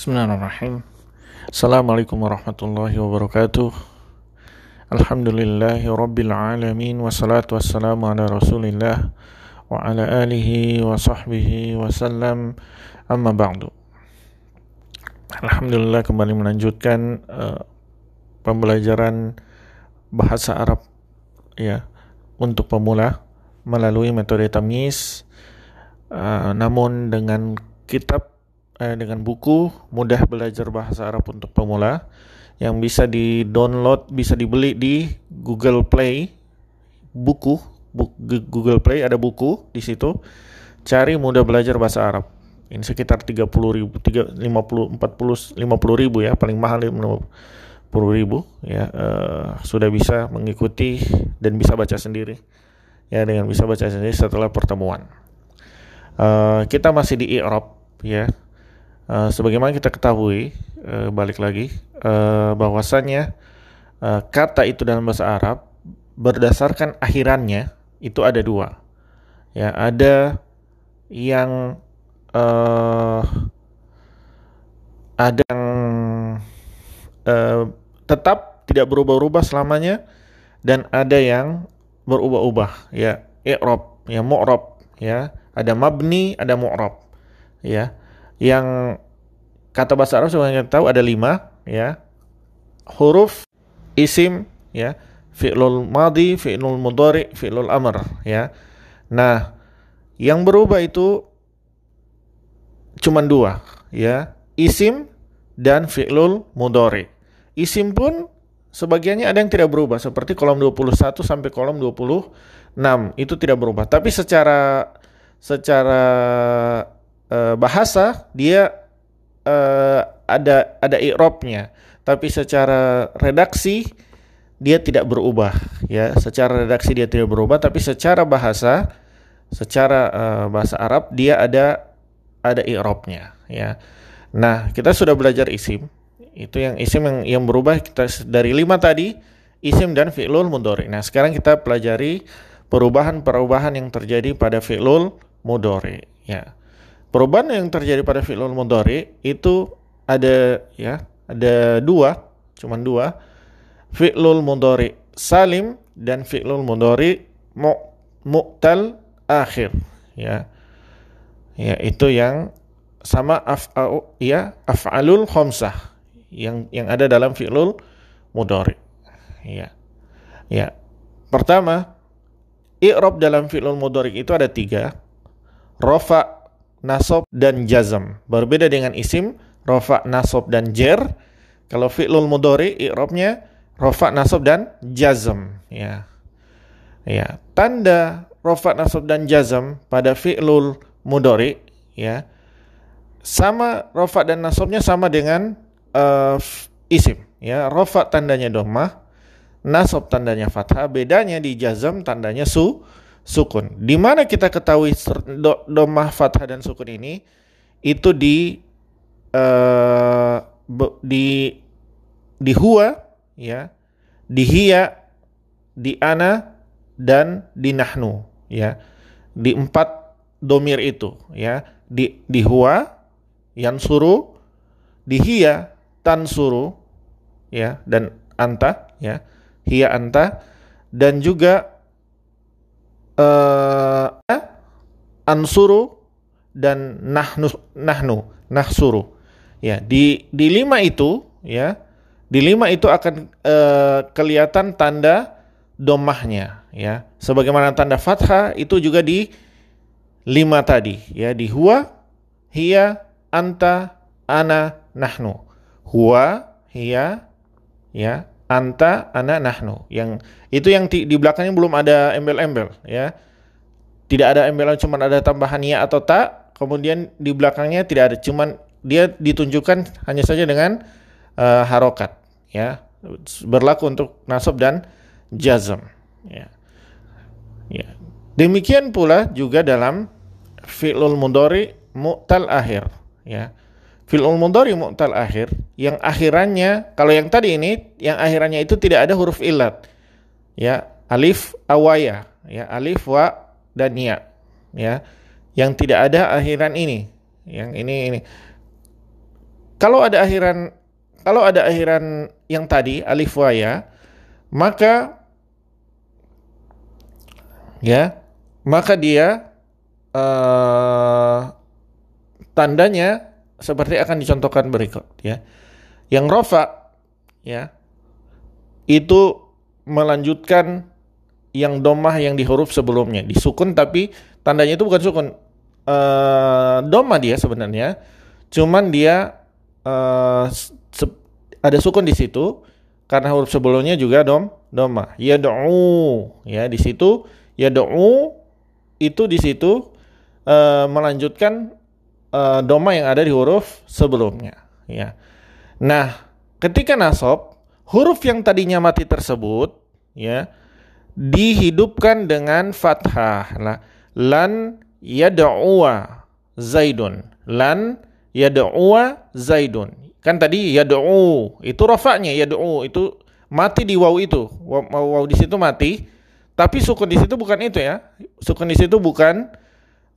Bismillahirrahmanirrahim. Assalamualaikum warahmatullahi wabarakatuh. Alhamdulillahi rabbil alamin wassalatu wassalamu ala Rasulillah wa ala alihi wa sahbihi wasallam. Amma ba'du. Alhamdulillah kembali melanjutkan uh, pembelajaran bahasa Arab ya untuk pemula melalui metode tamyiz uh, namun dengan kitab uh, dengan buku mudah belajar bahasa Arab untuk pemula yang bisa di-download bisa dibeli di Google Play. Buku Google Play ada buku di situ. Cari mudah belajar bahasa Arab. Ini sekitar 30 ribu 3, 50 40 50 ribu ya paling mahal 50 ribu ya uh, sudah bisa mengikuti dan bisa baca sendiri. Ya dengan bisa baca sendiri setelah pertemuan. Uh, kita masih di i'rab ya uh, sebagaimana kita ketahui uh, balik lagi uh, bahwasannya uh, kata itu dalam bahasa Arab berdasarkan akhirannya itu ada dua. Ya ada yang uh, ada yang uh, tetap tidak berubah-ubah selamanya dan ada yang berubah-ubah. Ya i'rab ya mu'rab ya. Ada mabni ada mu'rab ya yang kata bahasa Arab sebenarnya tahu ada lima ya. Huruf isim ya. Fi'lul madi fi'lul mudhari fi'lul amr ya. Nah yang berubah itu cuma dua ya. Isim dan fi'lul mudhari. Isim pun sebagiannya ada yang tidak berubah seperti kolom 21 sampai kolom 26 itu tidak berubah. Tapi secara secara uh, bahasa dia uh, ada ada i'rabnya tapi secara redaksi dia tidak berubah ya. Secara redaksi dia tidak berubah tapi secara bahasa secara uh, bahasa Arab dia ada ada i'rabnya ya. Nah kita sudah belajar isim. Itu yang isim yang yang berubah kita dari lima tadi isim dan fi'lul mudhari. Nah sekarang kita pelajari perubahan-perubahan yang terjadi pada fi'lul mudhari ya perubahan yang terjadi pada fi'lul mudhari itu ada ya ada dua cuman dua. Fi'lul mudhari salim dan fi'lul mudhari mu mu'tal akhir ya. Ya itu yang sama af'al ya af'alul khamsah yang yang ada dalam fi'lul mudhari ya. Ya pertama i'rab dalam fi'lul mudhari itu ada tiga. Rofa nasob dan jazm. Berbeda dengan isim, rofa, nasob dan jer. Kalau fi'lul mudhari i'rabnya rofa, nasob dan jazm, ya. Ya, tanda rofa, nasob dan jazm pada fi'lul mudhari ya. Sama rofa dan nasobnya sama dengan uh, isim, ya. Rofa tandanya dhammah, nasob tandanya fathah, bedanya di jazm tandanya su sukun. Di mana kita ketahui do, domah fathah dan sukun ini itu di uh, di di huwa ya, di hiya, di ana dan di nahnu ya. Di empat domir itu ya. Di di huwa yang suruh, di hiya tan suruh ya dan anta ya. Hiya anta dan juga uh, ansuru dan nahnu nahnu nahsuru. Ya di di lima itu ya di lima itu akan uh, kelihatan tanda domahnya ya. Sebagaimana tanda fathah itu juga di lima tadi ya. Di huwa hiya anta ana nahnu. Huwa hiya ya anta ana nahnu. Yang itu yang di, di belakangnya belum ada embel-embel ya. Tidak ada embel cuma ada tambahan ya atau tak kemudian di belakangnya tidak ada cuman dia ditunjukkan hanya saja dengan uh, harokat ya. Berlaku untuk nasab dan jazm ya. Ya. Demikian pula juga dalam fi'lul mudhari mu'tal akhir ya Fi'lul mudhari mu'tal akhir yang akhirannya kalau yang tadi ini yang akhirannya itu tidak ada huruf ilat. Ya, alif awaya, ya alif wa dan ya. Ya. Yang tidak ada akhiran ini. Yang ini ini. kalau ada akhiran kalau ada akhiran yang tadi alif wa ya, maka ya, maka dia uh, tandanya seperti akan dicontohkan berikut ya. Yang rofa ya itu melanjutkan yang domah yang di huruf sebelumnya. Disukun tapi tandanya itu bukan sukun. Uh, domah dia sebenarnya cuman dia uh, ada sukun di situ karena huruf sebelumnya juga dom doma ya do'u ya di situ. Ya do'u itu di situ uh, melanjutkan uh, doma yang ada di huruf sebelumnya ya. Nah ketika nasab huruf yang tadinya mati tersebut ya dihidupkan dengan fathah. Lah lan yad'uwa zaidun. Lan yad'uwa zaidun. Kan tadi yad'u itu rafa'nya yad'u itu mati di waw itu. Waw, waw di situ mati. Tapi sukun di situ bukan itu ya. Sukun di situ bukan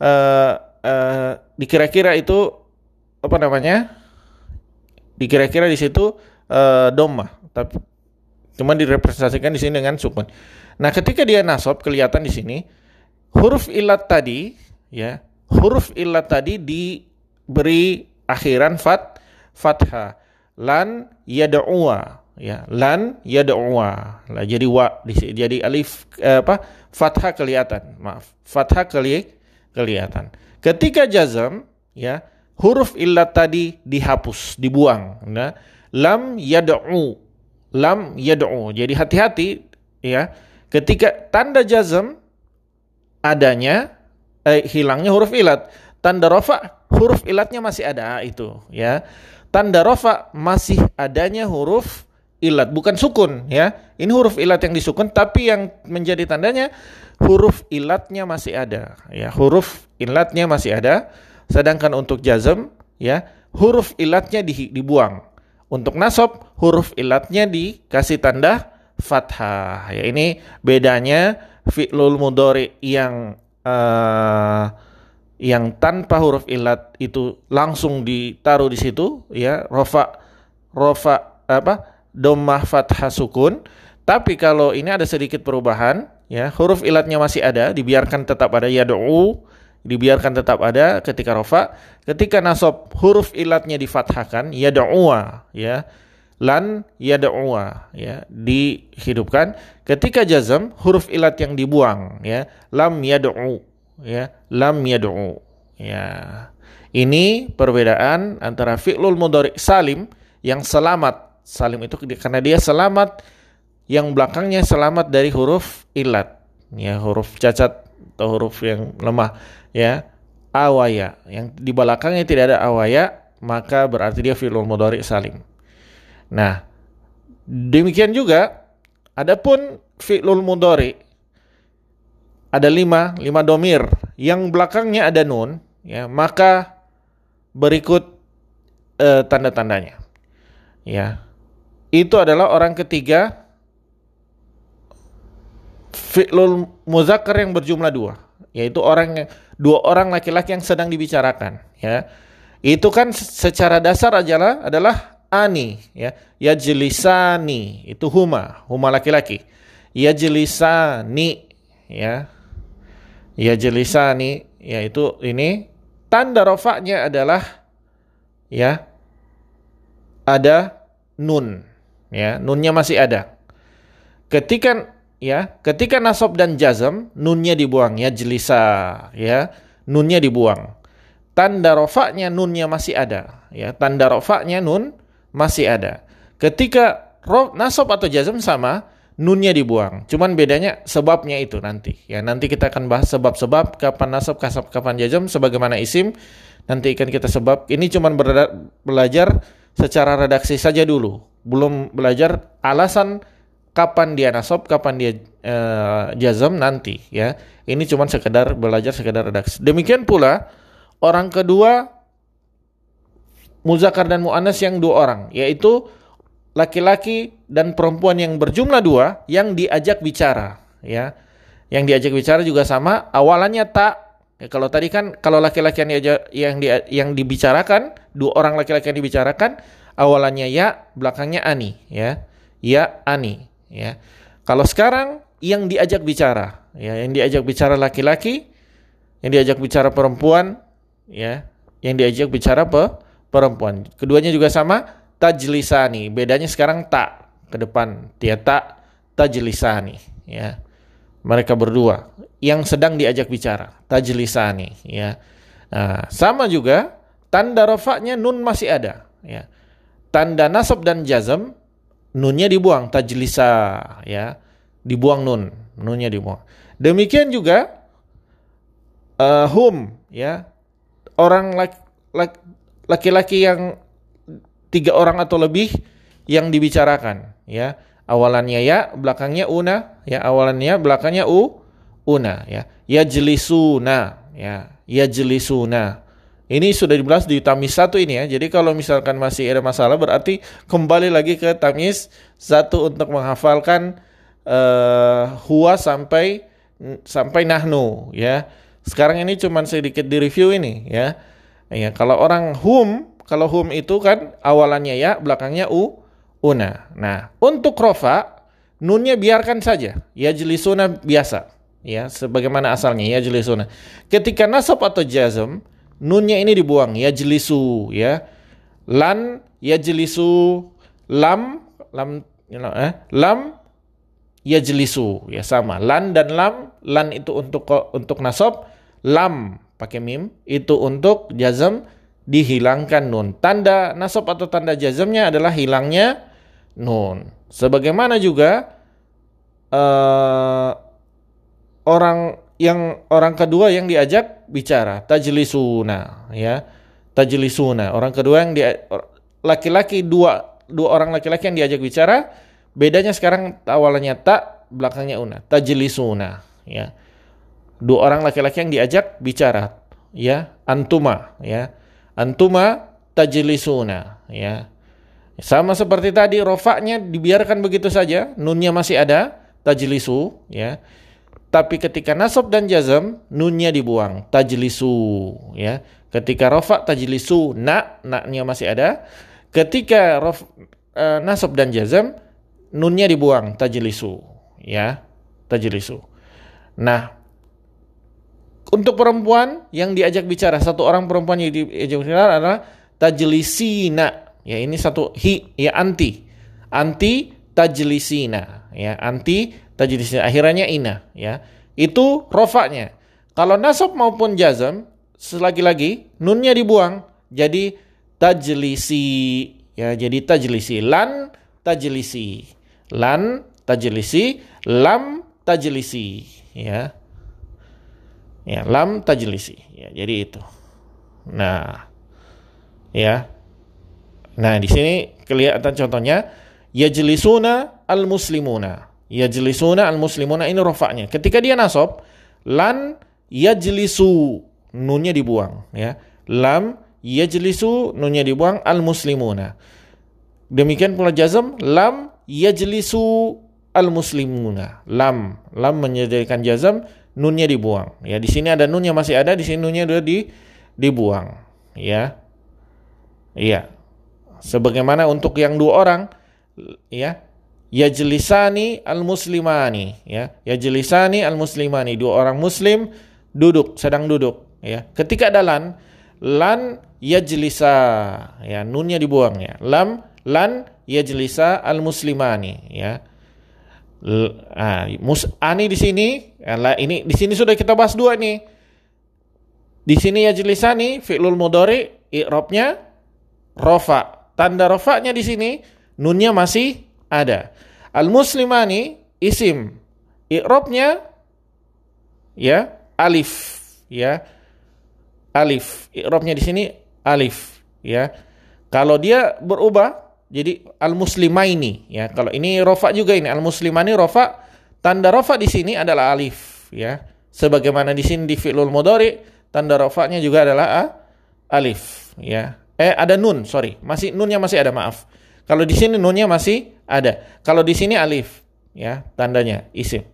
uh, uh, dikira-kira itu apa namanya? Dikira-kira di situ uh, domah tapi cuma direpresentasikan di sini dengan sukun nah ketika dia nasab kelihatan di sini huruf ilat tadi ya huruf ilat tadi diberi akhiran fat fathah. Lan yad'uwa ya lan yad'uwa. Lah jadi wa jadi alif eh, apa fathah kelihatan. Maaf fathah keli kelihatan ketika jazam ya huruf illat tadi dihapus dibuang nah lam yad'u lam yad'u jadi hati-hati ya ketika tanda jazam adanya eh, hilangnya huruf ilat. Tanda rofa huruf ilatnya masih ada itu ya. Tanda rofa masih adanya huruf ilat bukan sukun ya. Ini huruf ilat yang disukun tapi yang menjadi tandanya huruf ilatnya masih ada ya. Huruf ilatnya masih ada. Sedangkan untuk jazm ya huruf ilatnya di, dibuang. Untuk nasab huruf ilatnya dikasih tanda fathah. Ya ini bedanya fi'lul mudhari yang uh, yang tanpa huruf ilat itu langsung ditaruh di situ ya rofa rofa apa domah fathah sukun. Tapi kalau ini ada sedikit perubahan ya huruf ilatnya masih ada dibiarkan tetap ada ya yad'u dibiarkan tetap ada ketika rofa. Ketika nasab huruf ilatnya difathahkan yad'uwa ya lan yad'uwa ya dihidupkan. Ketika jazam huruf ilat yang dibuang ya lam yad'u ya lam yad'u ya. Ini perbedaan antara fi'lul mudhari salim yang selamat salim itu karena dia selamat. Yang belakangnya selamat dari huruf ilat. Ya huruf cacat atau huruf yang lemah ya. Awaya. Yang di belakangnya tidak ada awaya maka berarti dia fi'lul mudhari salim. Nah demikian juga adapun fi'lul mudhari ada lima, lima domir. Yang belakangnya ada nun, ya maka berikut uh, tanda-tandanya. Ya, itu adalah orang ketiga fi'lul muzakkar yang berjumlah dua, yaitu orang dua orang laki-laki yang sedang dibicarakan. Ya, itu kan secara dasar adalah adalah ani, ya, yajlisani itu huma, huma laki-laki. Yajlisani, ya, ya jelisani yaitu ini tanda rofaknya adalah ya ada nun ya nunnya masih ada ketika ya ketika nasab dan jazam nunnya dibuang ya jelisa ya nunnya dibuang tanda rofaknya nunnya masih ada ya tanda rofaknya nun masih ada ketika rof, nasab atau jazam sama nunnya dibuang. Cuman bedanya sebabnya itu nanti. Ya, nanti kita akan bahas sebab-sebab kapan nasab, kasab, kapan jazam sebagaimana isim. Nanti akan kita sebab. Ini cuman belajar secara redaksi saja dulu. Belum belajar alasan kapan dia nasab, kapan dia uh, jazam nanti ya. Ini cuman sekedar belajar sekedar redaksi. Demikian pula orang kedua muzakar dan muannas yang dua orang yaitu laki-laki dan perempuan yang berjumlah dua yang diajak bicara ya yang diajak bicara juga sama awalannya tak Ya, kalau tadi kan kalau laki-laki yang, yang di, yang dibicarakan dua orang laki-laki yang dibicarakan awalannya ya, belakangnya ani, ya. Ya ani, ya. Kalau sekarang yang diajak bicara, ya, yang diajak bicara laki-laki, yang diajak bicara perempuan, ya, yang diajak bicara pe perempuan. Keduanya juga sama, tajlisani. Bedanya sekarang tak ke depan, dia tak tajlisani, ya. Mereka berdua yang sedang diajak bicara, tajlisani, ya. Nah, sama juga tanda rofaknya nun masih ada, ya tanda nasab dan jazm nunnya dibuang tajlisa ya. Dibuang nun nunnya dibuang. Demikian juga uh, hum ya. Orang laki-laki yang tiga orang atau lebih yang dibicarakan ya. Awalannya ya belakangnya una ya. Awalannya belakangnya u una ya. Yajlisuna ya. Yajlisuna ini sudah dibahas di tamis satu ini ya. Jadi kalau misalkan masih ada masalah berarti kembali lagi ke tamis satu untuk menghafalkan uh, huwa sampai sampai nahnu ya. Sekarang ini cuma sedikit di review ini ya. Ya, kalau orang hum, kalau hum itu kan awalannya ya, belakangnya u, una. Nah, untuk rofa nunnya biarkan saja. Ya jelisuna biasa ya sebagaimana asalnya ya jelisuna. Ketika nasab atau jazm nunnya ini dibuang ya jelisu ya. Lan ya jelisu lam lam you know, eh, lam ya jelisu ya sama. Lan dan lam lan itu untuk untuk nasab. Lam pakai mim itu untuk jazam dihilangkan nun. Tanda nasab atau tanda jazamnya adalah hilangnya nun. Sebagaimana juga uh, orang yang orang kedua yang diajak bicara tajlisuna ya. Tajlisuna orang kedua yang dia laki-laki dua dua orang laki-laki yang diajak bicara bedanya sekarang awalnya tak belakangnya una. Tajlisuna ya. Dua orang laki-laki yang diajak bicara ya. Antuma ya. Antuma tajlisuna ya. Sama seperti tadi rofaknya dibiarkan begitu saja nunnya masih ada tajlisu ya tapi ketika nasab dan jazam nunnya dibuang. Tajlisu ya. Ketika rofa tajlisu na naknya masih ada. Ketika rof, uh, nasab dan jazam nunnya dibuang. Tajlisu ya. Tajlisu. Nah untuk perempuan yang diajak bicara satu orang perempuan yang diajak bicara adalah tajlisina. Ya ini satu hi ya anti. Anti tajlisina ya. Anti tajlis akhirnya ina ya. Itu rofaknya. Kalau nasab maupun jazam selagi-lagi nunnya dibuang. Jadi tajlisi ya. Jadi tajlisi. Lan tajlisi. Lan tajlisi. Lam tajlisi. Ya. Ya lam tajlisi. Ya jadi itu. Nah. Ya. Nah di sini kelihatan contohnya. Yajlisuna al muslimuna yajlisuna al muslimuna ini rofaknya. Ketika dia nasab, lan yajlisu nunnya dibuang ya. Lam yajlisu nunnya dibuang al muslimuna. Demikian pula jazm lam yajlisu al muslimuna. Lam lam menyediakan jazm nunnya dibuang. Ya di sini ada nunnya masih ada, di sini nunnya sudah di dibuang. Ya. Iya. Sebagaimana untuk yang dua orang ya yajlisani al-muslimani ya. Yajlisani al-muslimani. Dua orang muslim duduk sedang duduk ya. Ketika ada lan lan yajlisa ya nunnya dibuang ya. Lam lan yajlisa al-muslimani ya. Ah, mus ani di sini ya, ini di sini sudah kita bahas dua nih di sini yajlisani fi'lul mudhari i'rabnya rofa. Tanda rofanya di sini nunnya masih ada. Al-muslimani isim. I'rabnya ya alif ya. Alif. I'rabnya di sini alif ya. Kalau dia berubah jadi al-muslimaini ya. Kalau ini rofa juga ini al-muslimani rofa tanda rofa di sini adalah alif ya. Sebagaimana di sini di fi'lul mudhari tanda rofanya juga adalah a, alif ya. Eh ada nun, sorry. Masih nunnya masih ada, maaf. Kalau di sini nunnya masih ada. Kalau di sini alif, ya tandanya isim.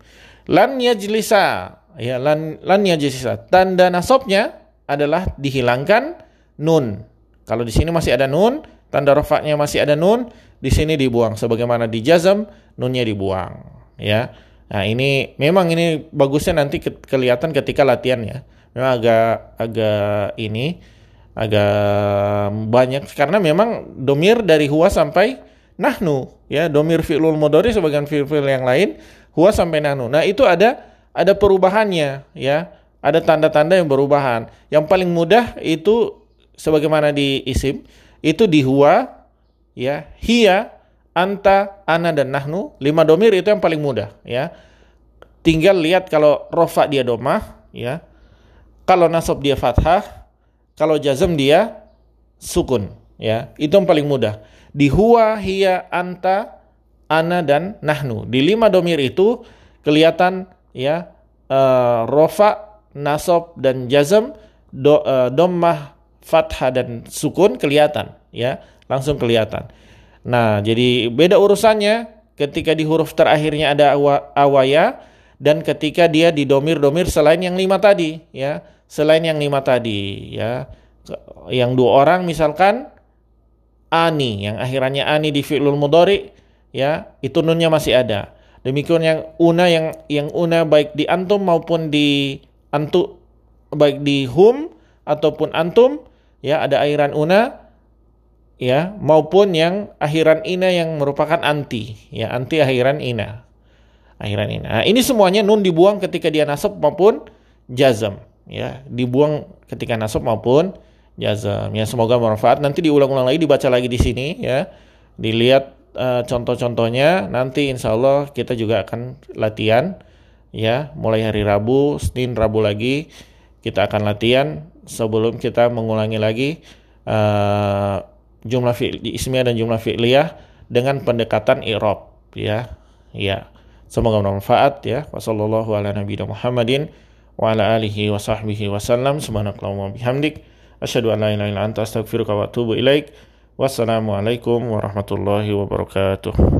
Lan yajlisa, ya lan lan yajzisa. Tanda nasabnya adalah dihilangkan nun. Kalau di sini masih ada nun, tanda rafa'nya masih ada nun, di sini dibuang sebagaimana di jazm nunnya dibuang, ya. Nah, ini memang ini bagusnya nanti ke kelihatan ketika latihan ya. Memang agak agak ini agak banyak karena memang domir dari huwa sampai nahnu ya domir fi'lul mudhari sebagian fi'il yang lain huwa sampai nahnu. Nah, itu ada ada perubahannya ya. Ada tanda-tanda yang berubahan. Yang paling mudah itu sebagaimana di isim itu di huwa ya, hiya, anta, ana dan nahnu. Lima domir itu yang paling mudah ya. Tinggal lihat kalau rofa dia domah ya. Kalau nasab dia fathah, kalau jazm dia sukun ya. Itu yang paling mudah. Di huwa, hiya, anta, ana dan nahnu. Di lima domir itu kelihatan ya uh, rofa, nasab dan jazm, do, uh, dommah, fathah dan sukun kelihatan ya, langsung kelihatan. Nah, jadi beda urusannya ketika di huruf terakhirnya ada awa, awaya dan ketika dia di domir-domir selain yang lima tadi ya, selain yang lima tadi ya. Yang dua orang misalkan ani. Yang akhirannya ani di fi'lul mudhari ya, itu nunnya masih ada. Demikian yang una yang yang una baik di antum maupun di antu baik di hum ataupun antum ya ada akhiran una ya maupun yang akhiran ina yang merupakan anti ya anti akhiran ina. Akhiran ina. Nah, ini semuanya nun dibuang ketika dia nasab maupun jazam ya dibuang ketika nasab maupun jazam ya semoga bermanfaat nanti diulang-ulang lagi dibaca lagi di sini ya dilihat uh, contoh-contohnya nanti insya Allah kita juga akan latihan ya mulai hari Rabu, Senin, Rabu lagi kita akan latihan sebelum kita mengulangi lagi uh, jumlah fi'li ismiyah dan jumlah fi'liyah dengan pendekatan i'rab ya. Ya. Semoga bermanfaat ya. Ala nabiyina Muhammadin wa ala alihi wa sahbihi wasallam. Subhanakallahumma bihamdik asyhadu an la ilaha illa anta astaghfiruka wa atubu ilaik. Wassalamualaikum warahmatullahi wabarakatuh.